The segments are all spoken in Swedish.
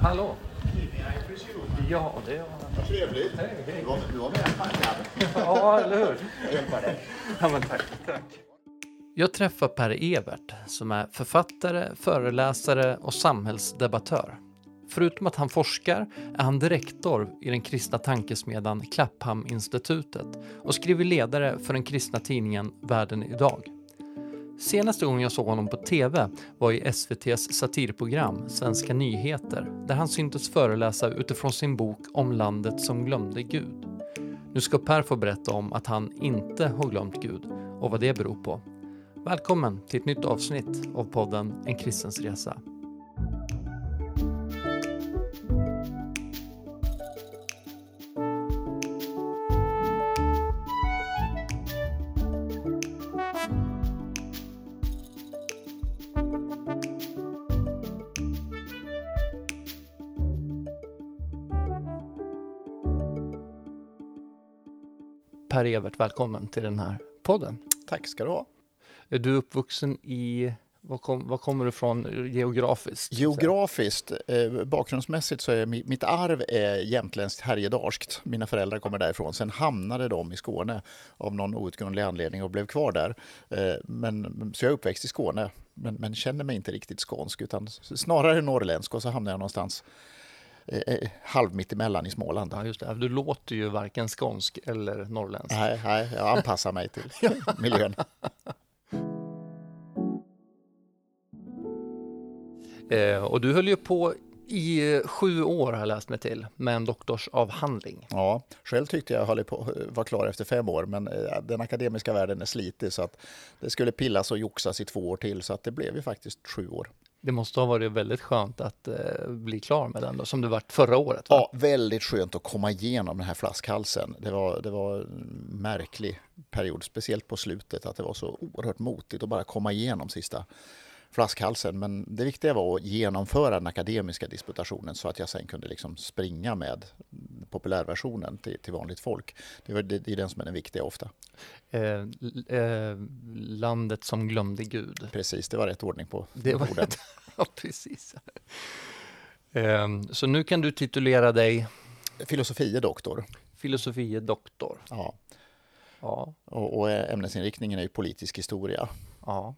Hallå! Ja, det är jag. Trevligt. Du var, du var med taggad. Ja, eller hur? Dig. Ja, men tack, tack. Jag träffar Per Evert som är författare, föreläsare och samhällsdebattör. Förutom att han forskar är han direktor i den kristna tankesmedjan Clapham-institutet och skriver ledare för den kristna tidningen Världen idag. Senaste gången jag såg honom på TV var i SVTs satirprogram Svenska nyheter där han syntes föreläsa utifrån sin bok om landet som glömde Gud. Nu ska Per få berätta om att han inte har glömt Gud och vad det beror på. Välkommen till ett nytt avsnitt av podden En kristens resa. Per Evert, välkommen till den här podden. Tack ska du ha. Är du uppvuxen i, var, kom, var kommer du ifrån geografiskt? Geografiskt, eh, bakgrundsmässigt så är mi- mitt arv är jämtländskt härjedalskt. Mina föräldrar kommer därifrån. Sen hamnade de i Skåne av någon outgrundlig anledning och blev kvar där. Eh, men, så jag är uppväxt i Skåne, men, men känner mig inte riktigt skånsk utan snarare norrländsk och så hamnade jag någonstans eh, eh, halv mitt emellan i Småland. Ja, just det. Du låter ju varken skånsk eller norrländsk. Nej, nej, jag anpassar mig till miljön. Eh, och du höll ju på i eh, sju år har jag läst mig till med en doktorsavhandling. Ja, själv tyckte jag höll på var klar efter fem år, men eh, den akademiska världen är slitig så att det skulle pillas och joxas i två år till, så att det blev ju faktiskt sju år. Det måste ha varit väldigt skönt att eh, bli klar med den då, som det var förra året. Va? Ja, väldigt skönt att komma igenom den här flaskhalsen. Det var, det var en märklig period, speciellt på slutet, att det var så oerhört motigt att bara komma igenom sista flaskhalsen. Men det viktiga var att genomföra den akademiska disputationen så att jag sen kunde liksom springa med populärversionen till, till vanligt folk. Det, var, det, det är den som är den viktiga ofta. Eh, eh, landet som glömde Gud. Precis, det var rätt ordning på Det var orden. ja, precis. Eh, så nu kan du titulera dig Filosofie doktor. filosofie doktor. Ja. Ja, Och, och ämnesinriktningen är ju politisk historia. ja.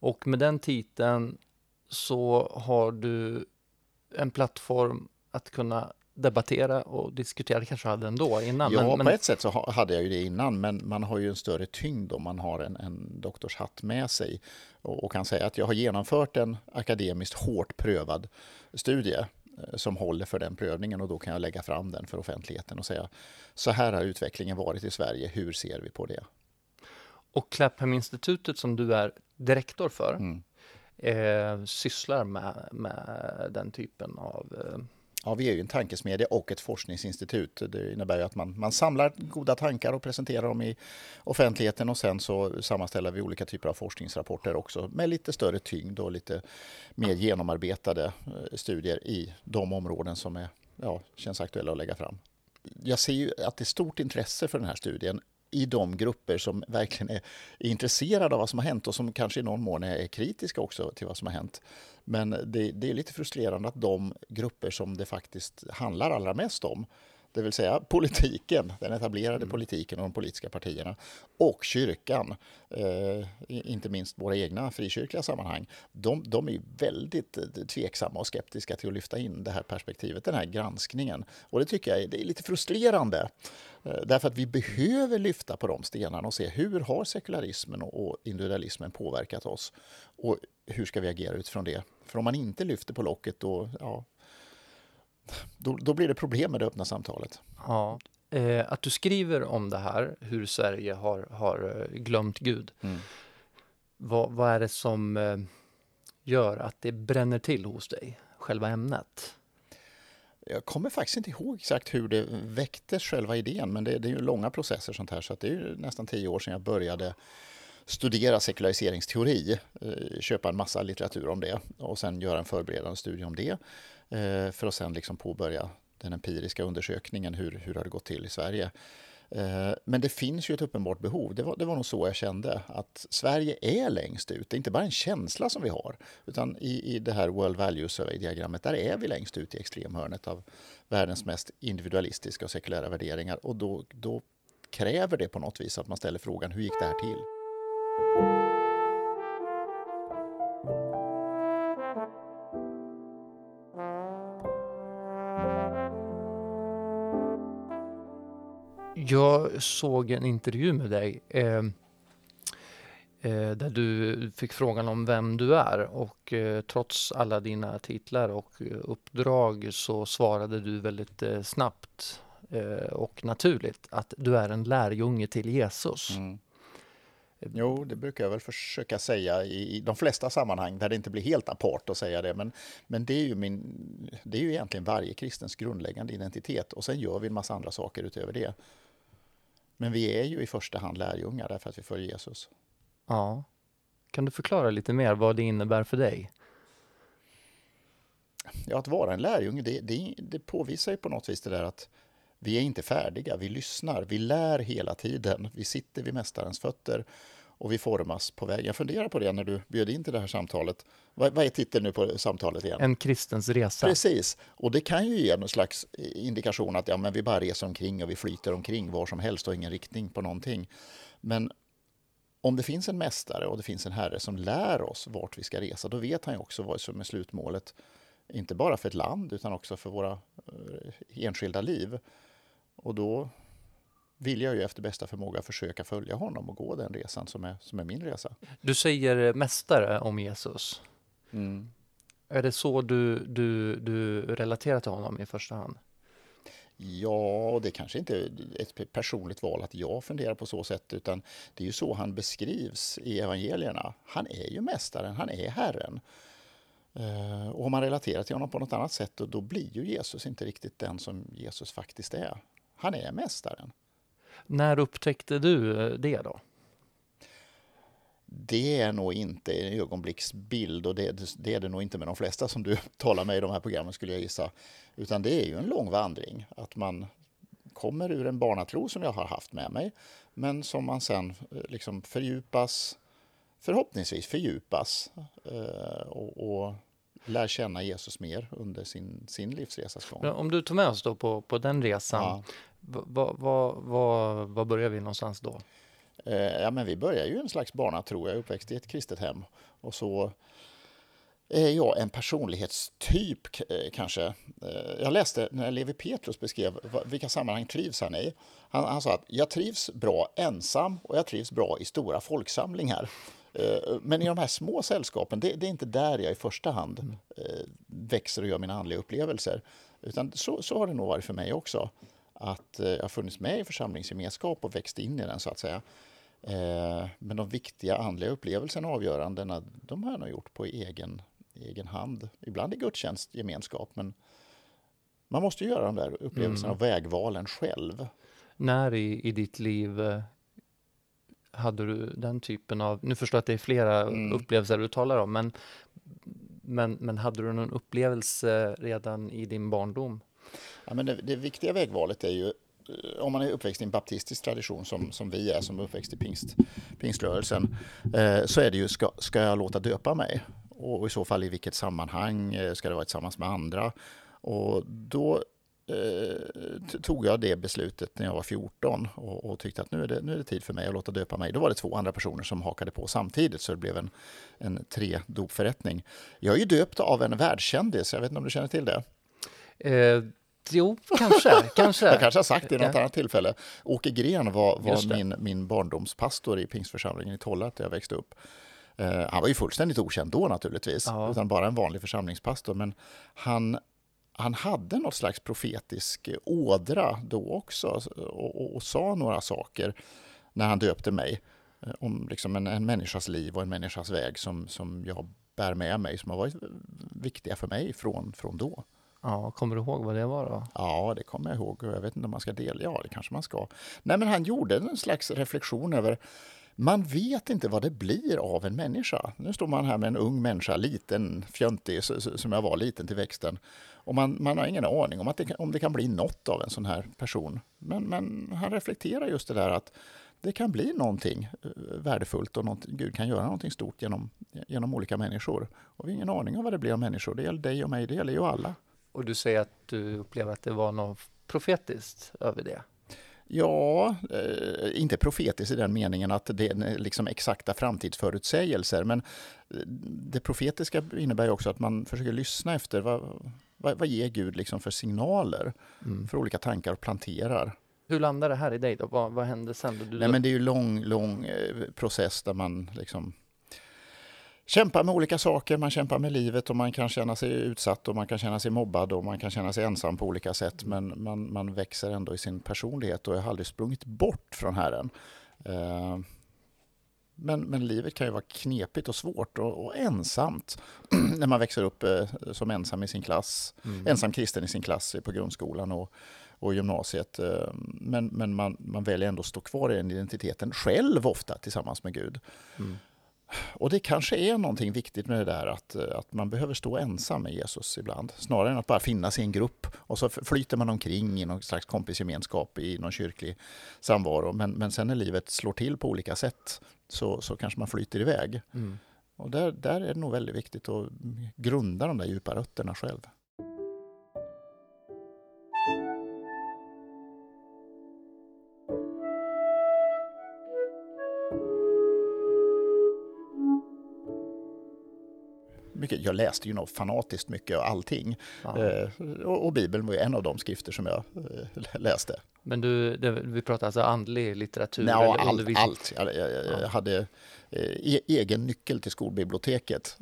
Och med den titeln så har du en plattform att kunna debattera och diskutera. Det kanske hade ändå innan. Ja, men, men, på ett sätt så ha- hade jag ju det innan, men man har ju en större tyngd om man har en, en doktorshatt med sig och, och kan säga att jag har genomfört en akademiskt hårt prövad studie eh, som håller för den prövningen och då kan jag lägga fram den för offentligheten och säga så här har utvecklingen varit i Sverige, hur ser vi på det? Och Clapham-institutet som du är direktor för Mm. eh, sysslar med, med den typen av... Eh, Ja, vi är ju en tankesmedja och ett forskningsinstitut. Det innebär ju att man, man samlar goda tankar och presenterar dem i offentligheten och sen så sammanställer vi olika typer av forskningsrapporter också med lite större tyngd och lite mer genomarbetade eh, studier i de områden som är, ja, känns aktuella att lägga fram. Jag ser ju att det är stort intresse för den här studien i de grupper som verkligen är, intresserade av vad som har hänt och som kanske i någon mån är kritiska också till vad som har hänt. Men det, det är lite frustrerande att de grupper som det faktiskt handlar allra mest om, det vill säga politiken, den etablerade politiken och de politiska partierna och kyrkan, eh, inte minst våra egna frikyrkliga sammanhang, de, de är väldigt eh, tveksamma och skeptiska till att lyfta in det här perspektivet, den här granskningen. Och det tycker jag är, det är lite frustrerande. Eh, Därför att vi behöver lyfta på de stenarna och se hur har sekularismen och och individualismen påverkat oss? Och hur ska vi agera utifrån det? För om man inte lyfter på locket då, ja, då, då blir det problem med det öppna samtalet. ja, eh, att du skriver om det här, hur Sverige har, har eh, glömt Gud. Mm. Vad, vad är det som eh, gör att det bränner till hos dig, själva ämnet? Jag kommer faktiskt inte ihåg exakt hur det väcktes själva idén, men det, det är ju långa processer sånt här, så det är nästan tio år sedan jag började studera sekulariseringsteori, eh, köpa en massa litteratur om det och sen göra en förberedande studie om det Eh, för att sen liksom påbörja den empiriska undersökningen, hur, hur har det gått till i Sverige? Eh, men det finns ju ett uppenbart behov. Det var, det var nog så jag kände, att Sverige är längst ut. Det är inte bara en känsla som vi har, utan i, i det här World Value Survey-diagrammet, där är vi längst ut i extremhörnet av världens mest individualistiska och sekulära värderingar. Och då, då kräver det på något vis att man ställer frågan, hur gick det här till? Jag såg en intervju med dig eh, eh, där du fick frågan om vem du är och eh, trots alla dina titlar och eh, uppdrag så svarade du väldigt eh, snabbt eh, och naturligt att du är en lärjunge till Jesus. Mm. Jo, det brukar jag väl försöka säga i, i de flesta sammanhang där det inte blir helt apart att säga det. Men, men det, är ju min, det är ju egentligen varje kristens grundläggande identitet och sen gör vi en massa andra saker utöver det. Men vi är ju i första hand lärjungar därför att vi följer Jesus. Ja. Kan du förklara lite mer vad det innebär för dig? Ja, att vara en lärjunge, det, det, det påvisar ju på något vis det där att vi är inte färdiga, vi lyssnar, vi lär hela tiden. Vi sitter vid Mästarens fötter och vi formas på väg. Jag funderar på det när du bjöd in till det här samtalet. Vad, vad är titeln nu på samtalet igen? En kristens resa. Precis, och det kan ju ge någon slags indikation att ja, men vi bara reser omkring och vi flyter omkring var som helst och ingen riktning på någonting. Men om det finns en mästare och det finns en herre som lär oss vart vi ska resa, då vet han ju också vad som är slutmålet. Inte bara för ett land utan också för våra eh, enskilda liv. Och då vill jag ju efter bästa förmåga försöka följa honom och gå den resan som är, som är min resa. Du säger mästare om Jesus. Mm. Är det så du, du, du relaterar till honom i första hand? Ja, det kanske inte är ett personligt val att jag funderar på så sätt, utan det är ju så han beskrivs i evangelierna. Han är ju mästaren, han är Herren. Eh, och om man relaterar till honom på något annat sätt, då blir ju Jesus inte riktigt den som Jesus faktiskt är. Han är mästaren. När upptäckte du eh, det då? Det är nog inte en ögonblicksbild och det, det, är det nog inte med de flesta som du talar med i de här programmen skulle jag gissa. Utan det är ju en lång vandring. Att man kommer ur en barnatro som jag har haft med mig men som man sen eh, liksom fördjupas, förhoppningsvis fördjupas eh, och, och lär känna Jesus mer under sin, sin livsresas gång. Om du tar med oss då på, på den resan, ja. Var, var, var, var börjar vi någonstans då? Eh, ja, men vi börjar ju en slags barnatro. Jag är uppväxt i ett kristet hem. Och så är jag en personlighetstyp eh, kanske. Eh, jag läste när Levi Petrus beskrev vilka sammanhang trivs han i. Han, han sa att jag trivs bra ensam och jag trivs bra i stora folksamlingar. Men i de här små sällskapen, det, det är inte där jag i första hand mm. växer och gör mina andliga upplevelser. Utan så, så har det nog varit för mig också att eh, jag funnits med i församlingsgemenskap och växt in i den så att säga. Eh, men de viktiga andliga upplevelserna och avgörandena, de har jag nog gjort på egen, egen hand. Ibland i gudstjänstgemenskap, men man måste göra de där upplevelserna mm. och vägvalen själv. När i, i ditt liv eh, hade du den typen av, nu förstår jag att det är flera mm. upplevelser du talar om, men, men, men hade du någon upplevelse redan i din barndom Ja, men det, det viktiga vägvalet är ju eh, om man är uppväxt i en baptistisk tradition som, som vi är, som är uppväxt i pingst, pingströrelsen, eh, så är det ju, ska, ska jag låta döpa mig? Och i så fall i vilket sammanhang? Eh, ska det vara tillsammans med andra? Och då eh, tog jag det beslutet när jag var 14 och, och, tyckte att nu är, det, nu är det tid för mig att låta döpa mig. Då var det två andra personer som hakade på samtidigt så det blev en, en tre dopförrättning. Jag är ju döpt av en världskändis, jag vet inte om du känner till det? Eh Jo, kanske. kanske. Jag kanske har sagt det i något annat tillfälle. Åke Gren var, var min, min barndomspastor i pingstförsamlingen i Tollarp där jag växte upp. Uh, han var ju fullständigt okänd då naturligtvis, ja. utan bara en vanlig församlingspastor. Men han, han hade något slags profetisk ådra då också och, och, och sa några saker när han döpte mig uh, om liksom en, en människas liv och en människas väg som, som jag bär med mig, som har varit viktiga för mig från, från då. Ja, kommer du ihåg vad det var då? Ja, det kommer jag ihåg. Jag vet inte om man ska dela. Ja, det kanske man ska. Nej, men han gjorde en slags reflektion över man vet inte vad det blir av en människa. Nu står man här med en ung människa, liten, fjöntig, som jag var, liten till växten. Och man, man har ingen aning om, att det, om det kan bli något av en sån här person. Men, men han reflekterar just det där att det kan bli någonting eh, värdefullt och något, Gud kan göra någonting stort genom, genom olika människor. Och vi har ingen aning om vad det blir av människor. Det gäller dig och mig, det gäller ju alla. Och du säger att du upplever att det var något profetiskt över det? Ja, eh, inte profetiskt i den meningen att det är liksom exakta framtidsförutsägelser, men eh, det profetiska innebär också att man försöker lyssna efter vad, vad, vad ger Gud liksom för signaler mm. för olika tankar och planterar. Hur landar det här i dig då? Vad, vad hände sen? Du, Nej, men det är ju en lång, lång eh, process där man liksom kämpar med olika saker. Man kämpar med livet och man kan känna sig utsatt och man kan känna sig mobbad och man kan känna sig ensam på olika sätt. Men man, man växer ändå i sin personlighet och jag har aldrig sprungit bort från Herren. Uh, men, men livet kan ju vara knepigt och svårt och, och ensamt när man växer upp eh, som ensam i sin klass, mm. ensam kristen i sin klass på grundskolan och, och gymnasiet. Eh, men, men man, man väljer ändå att stå kvar i den identiteten själv ofta tillsammans med Gud. Mm. Och det kanske är någonting viktigt med det där att, att man behöver stå ensam med Jesus ibland. Snarare än att bara finnas i en grupp och så flyter man omkring i någon slags kompisgemenskap i någon kyrklig samvaro. Men, men sen när livet slår till på olika sätt så, så kanske man flyter iväg. Mm. Och där, där är det nog väldigt viktigt att grunda de där djupa rötterna själv. Mycket. Jag läste ju nog fanatiskt mycket och allting. Eh, och, och, Bibeln var ju en av de skrifter som jag eh, läste. Men du, det, vi pratar alltså andlig litteratur? Ja, all, allt. Jag, jag, jag ja. hade eh, e egen nyckel till skolbiblioteket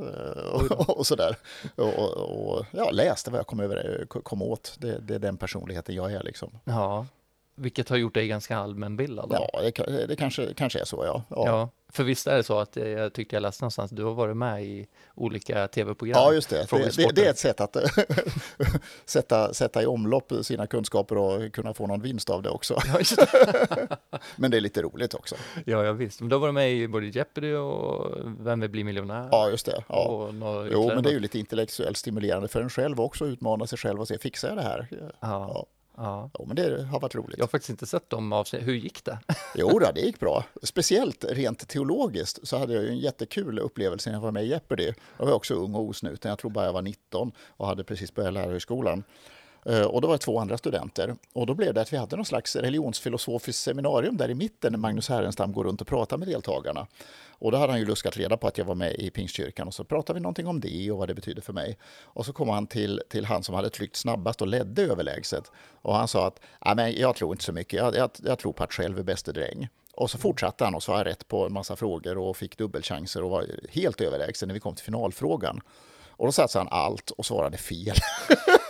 och, och sådär. Och, och, ja, läste vad jag kom, över, kom åt. Det, det är den personligheten jag är liksom. Ja, vilket har gjort dig ganska allmänbildad? Ja, det, det, kanske, kanske är så, ja. ja. ja. För visst är det så att jag tyckte jag läste någonstans, du har varit med i olika tv-program? Ja, just det. Det, det, det, är ett sätt att sätta, sätta i omlopp sina kunskaper och kunna få någon vinst av det också. Ja, det. men det är lite roligt också. Ja, ja visst. Men du har varit med i både Jeopardy och Vem vill bli miljonär? Ja, just det. Ja. Jo, men det är ju lite intellektuellt stimulerande för en själv också, utmana sig själv och se, fixar jag det här? Ja. ja. Ja. ja, men det har varit roligt. Jag har faktiskt inte sett dem avsnitt. Hur gick det? jo, då, det gick bra. Speciellt rent teologiskt så hade jag en jättekul upplevelse när jag var med i Jeopardy. Jag var också ung och osnuten. Jag tror bara jag var 19 och hade precis börjat lärarhögskolan. Eh, och då var det två andra studenter. Och då blev det att vi hade någon slags religionsfilosofiskt seminarium där i mitten när Magnus Härenstam går runt och pratar med deltagarna. Och då hade han ju luskat reda på att jag var med i Pingstkyrkan och så pratade vi någonting om det och vad det betyder för mig. Och så kom han till, till han som hade tryckt snabbast och ledde överlägset. Och han sa att men jag tror inte så mycket, jag, jag, jag tror på att själv är bäste dräng. Och så fortsatte han och svarade rätt på en massa frågor och fick dubbelchanser och var helt överlägsen när vi kom till finalfrågan. Och då satsade han allt och svarade fel.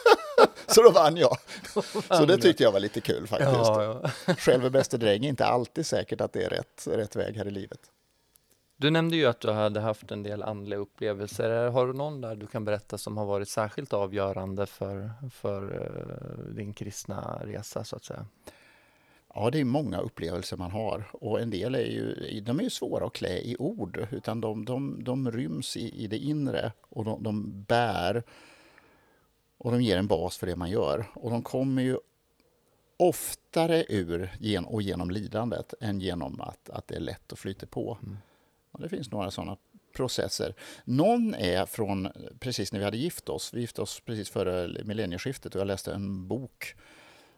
så då vann jag. Så det tyckte jag var lite kul faktiskt. Ja, ja. Själv är bäste dräng, inte alltid säkert att det är rätt, rätt väg här i livet. Du nämnde ju att du hade haft en del andliga upplevelser. Har du någon där du kan berätta som har varit särskilt avgörande för, för uh, din kristna resa så att säga? Ja, det är många upplevelser man har och en del är ju, de är ju svåra att klä i ord utan de, de, de ryms i, i det inre och de, de bär och de ger en bas för det man gör. Och de kommer ju oftare ur och genom lidandet än genom att, att det är lätt att flyta på. Mm. Och det finns några sådana processer. Någon är från precis när vi hade gift oss. Vi gifte oss precis före millennieskiftet och jag läste en bok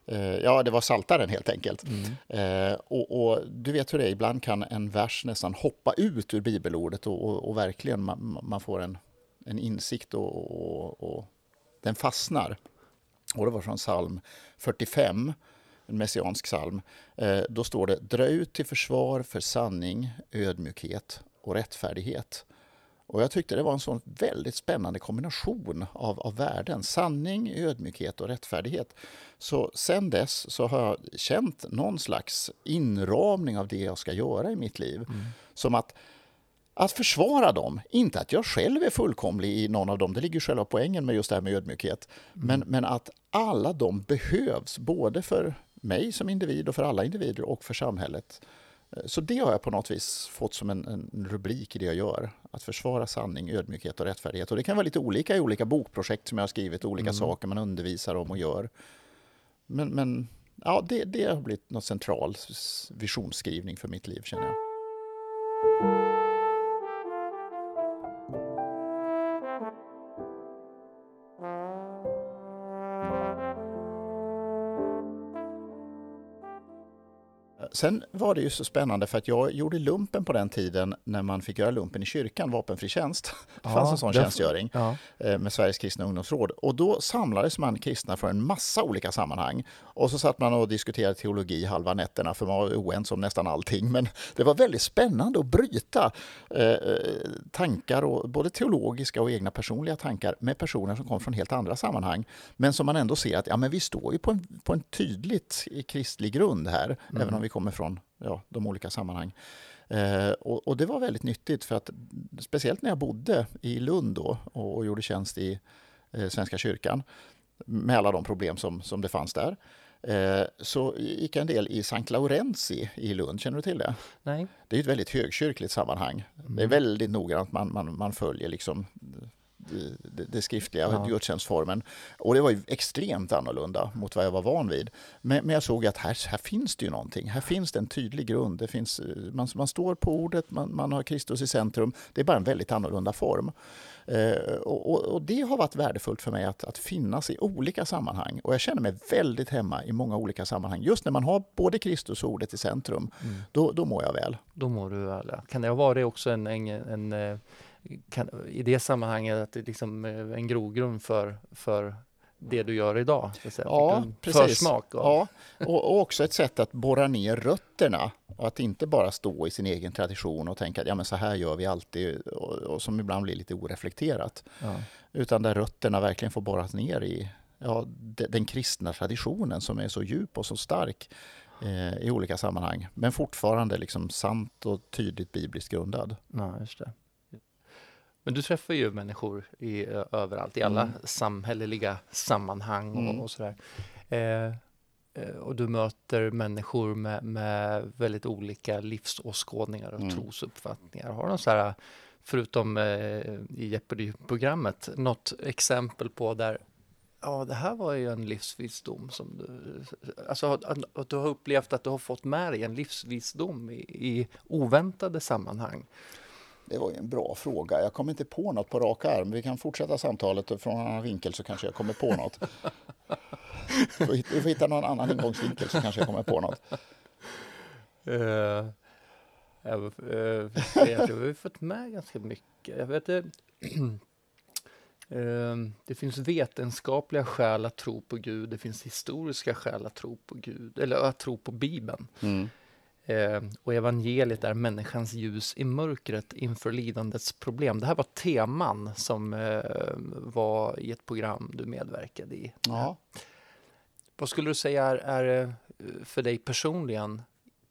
eh, Ja, det var Saltaren helt enkelt. Mm. Eh, och, och, du vet hur det är, ibland kan en vers nästan hoppa ut ur bibelordet och, och, och verkligen man, man, får en, en insikt och, den fastnar. Och det var från psalm 45, en messiansk psalm. Eh, då står det Dra ut till försvar för sanning, ödmjukhet och rättfärdighet. Och jag tyckte det var en sån väldigt spännande kombination av, av värden. Sanning, ödmjukhet och rättfärdighet. Så sen dess så har jag känt någon slags inramning av det jag ska göra i mitt liv. Mm. Som att att försvara dem, inte att jag själv är fullkomlig i någon av dem, det ligger själva poängen med just det här med ödmjukhet, mm. men, men att alla de behövs, både för mig som individ och för alla individer och för samhället. Så det har jag på något vis fått som en, en, rubrik i det jag gör. Att försvara sanning, ödmjukhet och rättfärdighet. Och det kan vara lite olika i olika bokprojekt som jag har skrivit, olika mm. saker man undervisar om och gör. Men, men ja, det, det har blivit något central visionsskrivning för mitt liv känner jag. Sen var det ju så spännande för att jag gjorde lumpen på den tiden när man fick göra lumpen i kyrkan, vapenfri tjänst. Det fanns en sån därför, tjänstgöring ja. Eh, med Sveriges kristna ungdomsråd. Och då samlades man kristna från en massa olika sammanhang. Och så satt man och diskuterade teologi halva nätterna för man var oense om nästan allting. Men det var väldigt spännande att bryta eh, tankar, och, både teologiska och egna personliga tankar med personer som kom från helt andra sammanhang. Men som man ändå ser att ja, men vi står ju på en, på en tydligt kristlig grund här, mm. även om vi kommer från ja, de olika sammanhang. Eh, och, och, det var väldigt nyttigt för att speciellt när jag bodde i Lund då och, och gjorde tjänst i eh, Svenska kyrkan med alla de problem som, som det fanns där eh, så gick jag en del i Sankt Laurenzi i Lund. Känner du till det? Nej. Det är ett väldigt högkyrkligt sammanhang. Mm. Det är väldigt noggrant man, man, man följer liksom det, det skriftliga ja. gudstjänstformen. Och det var ju extremt annorlunda mot vad jag var van vid. Men, men jag såg att här, här finns det ju någonting. Här finns det en tydlig grund. Det finns, man, man står på ordet, man, man har Kristus i centrum. Det är bara en väldigt annorlunda form. Eh, och, och, det har varit värdefullt för mig att, att finnas i olika sammanhang. Och jag känner mig väldigt hemma i många olika sammanhang. Just när man har både Kristus och ordet i centrum, mm. då, då mår jag väl. Då mår du väl. Kan det vara det också en, en, en eh, kan, i det sammanhanget att det är liksom eh, en grogrund för, för det du gör idag? Ja, precis. Försmak ja, och, och, också ett sätt att borra ner rötterna. Att inte bara stå i sin egen tradition och tänka att ja, men så här gör vi alltid och, och som ibland blir lite oreflekterat. Ja. Utan där rötterna verkligen får borras ner i ja, den kristna traditionen som är så djup och så stark eh, i olika sammanhang. Men fortfarande liksom sant och tydligt bibliskt grundad. Ja, just det. Men du träffar ju människor i, överallt, i alla mm. samhälleliga sammanhang och, mm. och sådär. Eh, eh, och du möter människor med, med väldigt olika livsåskådningar och mm. trosuppfattningar. Har du så här, förutom eh, i Jeopardy-programmet, något exempel på där ja, det här var ju en livsvisdom som du, alltså att, att, du har upplevt att du har fått med dig en livsvisdom i, i oväntade sammanhang. Det var ju en bra fråga. Jag kommer inte på något på rak arm. Vi kan fortsätta samtalet och från en annan vinkel så kanske jag kommer på något. Vi får hitta någon annan ingångsvinkel så kanske jag kommer på något. Uh, jag, uh, jag har fått med ganska mycket. Jag vet, uh, det finns vetenskapliga skäl att tro på Gud. Det finns historiska skäl att tro på Gud, eller att tro på Bibeln. Mm. Eh, och evangeliet är människans ljus i mörkret inför lidandets problem. Det här var teman som eh, var i ett program du medverkade i. Ja. Vad skulle du säga är, är eh, för dig personligen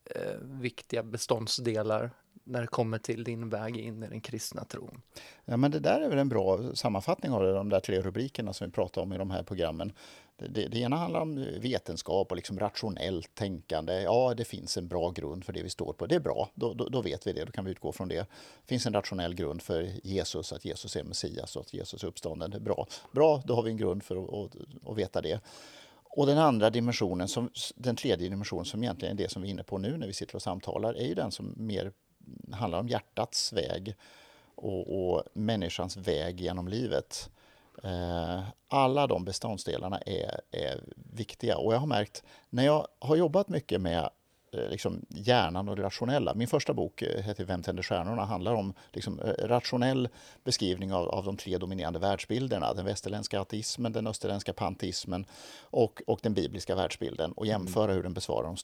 eh, viktiga beståndsdelar när det kommer till din väg in i den kristna tron? Ja, men det där är väl en bra sammanfattning av de där tre rubrikerna som vi pratar om i de här programmen. Det, det, det, ena handlar om vetenskap och liksom rationellt tänkande. Ja, det finns en bra grund för det vi står på. Det är bra, då, då, då, vet vi det, då kan vi utgå från det. Det finns en rationell grund för Jesus, att Jesus är Messias och att Jesus är uppstånden. Det är bra. Bra, då har vi en grund för att, att, att veta det. Och den andra dimensionen, som, den tredje dimensionen som egentligen är det som vi är inne på nu när vi sitter och samtalar, är ju den som mer handlar om hjärtats väg och, och människans väg genom livet. Eh, alla de beståndsdelarna är, är viktiga och jag har märkt när jag har jobbat mycket med eh, liksom hjärnan och det rationella. Min första bok eh, heter Vem tänder stjärnorna? handlar om liksom rationell beskrivning av, av de tre dominerande världsbilderna. Den västerländska ateismen, den österländska panteismen och, och den bibliska världsbilden och jämföra hur den besvarar de,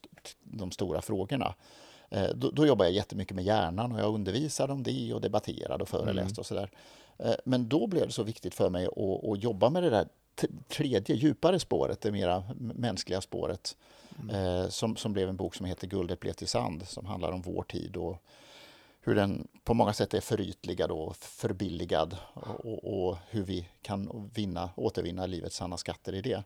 de stora frågorna. Då, då jobbar jag jättemycket med hjärnan och jag undervisar om det och debatterade och föreläste mm. och sådär. Eh, men då blev det så viktigt för mig att, att jobba med det där tredje, djupare spåret, det mera mänskliga spåret. Mm. Eh, som, som blev en bok som heter Guldet blev till sand, som handlar om vår tid och hur den på många sätt är förytligad och förbilligad och, och, och hur vi kan vinna, återvinna livets sanna skatter i det.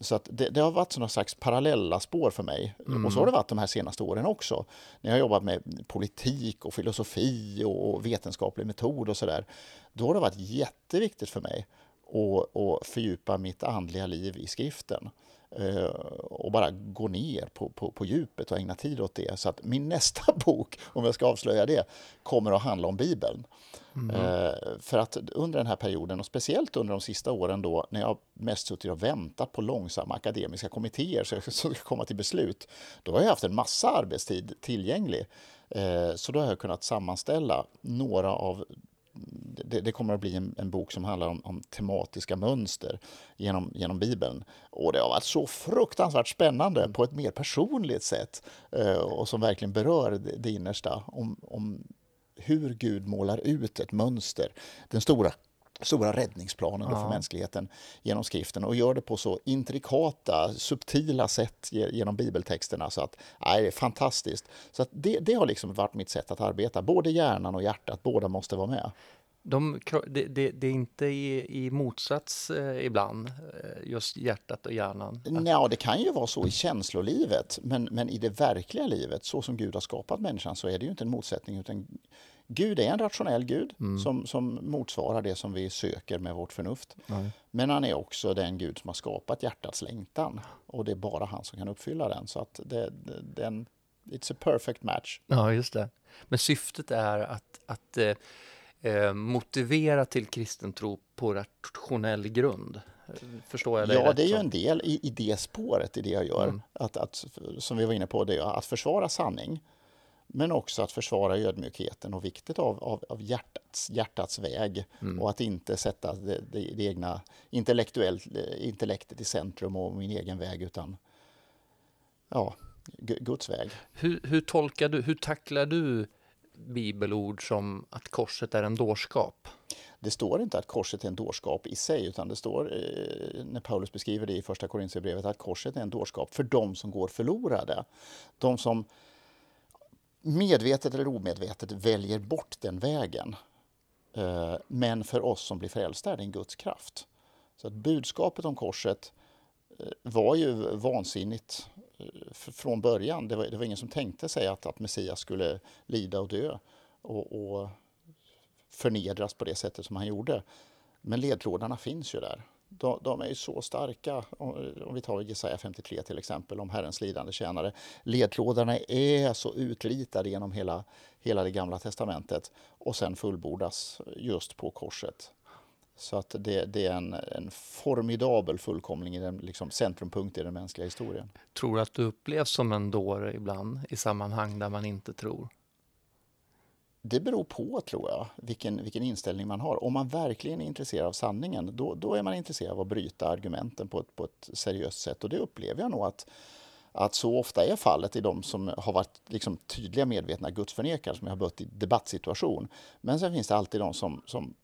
Så att det, det har varit några slags parallella spår för mig. Mm. Och så har det varit de här senaste åren också. När jag har jobbat med politik och filosofi och vetenskaplig metod och sådär. Då har det varit jätteviktigt för mig att, att fördjupa mitt andliga liv i skriften. Eh, och bara gå ner på, på, på djupet och ägna tid åt det. Så att min nästa bok, om jag ska avslöja det, kommer att handla om Bibeln. Mm. Eh, för att under den här perioden, och speciellt under de sista åren då, när jag mest suttit och väntat på långsamma akademiska kommittéer som ska komma till beslut, då har jag haft en massa arbetstid tillgänglig. Eh, så då har jag kunnat sammanställa några av det, det, kommer att bli en, en bok som handlar om, om, tematiska mönster genom, genom Bibeln. Och det har varit så fruktansvärt spännande på ett mer personligt sätt eh, och som verkligen berör det, det innersta om, om hur Gud målar ut ett mönster. Den stora stora räddningsplanen ja. för mänskligheten genom skriften och gör det på så intrikata, subtila sätt genom bibeltexterna så att nej, det är fantastiskt. Så det, det har liksom varit mitt sätt att arbeta, både hjärnan och hjärtat, båda måste vara med. De, det, det, det, är inte i, i motsats eh, ibland, eh, just hjärtat och hjärnan? Ja, det kan ju vara så i känslolivet, men, men i det verkliga livet, så som Gud har skapat människan, så är det ju inte en motsättning, utan Gud är en rationell Gud mm. som, som motsvarar det som vi söker med vårt förnuft. Mm. Men han är också den Gud som har skapat hjärtats längtan och det är bara han som kan uppfylla den. Så att det, det, den, it's a perfect match. Ja, just det. Men syftet är att, att eh, eh motivera till kristen tro på rationell grund. Förstår jag det Ja, det är ju en del i, i det spåret i det jag gör. Mm. Att, att, som vi var inne på, det att försvara sanning men också att försvara ödmjukheten och vikten av, av, av hjärtats, hjärtats väg mm. och att inte sätta det, det, det egna intellektet i centrum och min egen väg utan ja, Guds väg. Hur, hur tolkar du, hur tacklar du bibelord som att korset är en dårskap? Det står inte att korset är en dårskap i sig, utan det står eh, när Paulus beskriver det i första Korintierbrevet att korset är en dårskap för de som går förlorade. De som medvetet eller omedvetet väljer bort den vägen. Eh, men för oss som blir frälsta är det en Guds kraft. Så att budskapet om korset eh, var ju vansinnigt eh, från början. Det var, det var ingen som tänkte sig att, att Messias skulle lida och dö och, och förnedras på det sättet som han gjorde. Men ledtrådarna finns ju där de, de är så starka. Om vi tar Jesaja 53 till exempel, om Herrens lidande tjänare. Ledtrådarna är så utritade genom hela, hela det gamla testamentet och sen fullbordas just på korset. Så att det, det är en, en, formidabel fullkomling, i den, liksom centrumpunkt i den mänskliga historien. Tror du att du upplevs som en dåre ibland i sammanhang där man inte tror? Det beror på, tror jag, vilken, vilken inställning man har. Om man verkligen är intresserad av sanningen, då, då är man intresserad av att bryta argumenten på ett, på ett seriöst sätt. Och det upplever jag nog att, att så ofta är fallet i de som har varit liksom tydliga medvetna gudsförnekare, som jag har mött i debattsituation. Men sen finns det alltid de som, som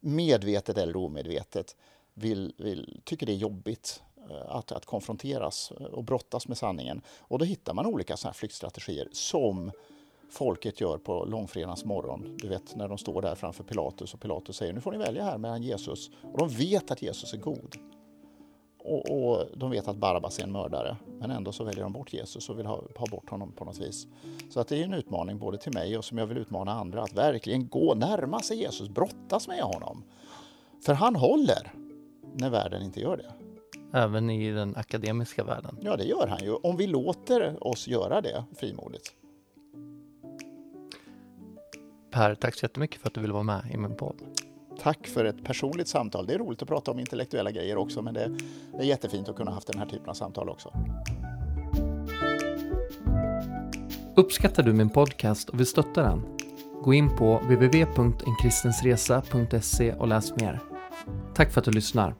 medvetet eller omedvetet vill, vill, tycker det är jobbigt eh, att, att konfronteras och brottas med sanningen. Och då hittar man olika såna flyktstrategier som folket gör på långfredagens morgon. Du vet när de står där framför Pilatus och Pilatus säger nu får ni välja här mellan Jesus. Och de vet att Jesus är god. Och, och, de vet att Barabbas är en mördare. Men ändå så väljer de bort Jesus och vill ha, ha bort honom på något vis. Så att det är en utmaning både till mig och som jag vill utmana andra att verkligen gå närma sig Jesus, brottas med honom. För han håller när världen inte gör det. Även i den akademiska världen? Ja, det gör han ju. Om vi låter oss göra det frimodigt. Per, tack så jättemycket för att du ville vara med i min podd. Tack för ett personligt samtal. Det är roligt att prata om intellektuella grejer också, men det är jättefint att kunna ha haft den här typen av samtal också. Uppskattar du min podcast och vill stötta den? Gå in på www.enkristensresa.se och läs mer. Tack för att du lyssnar.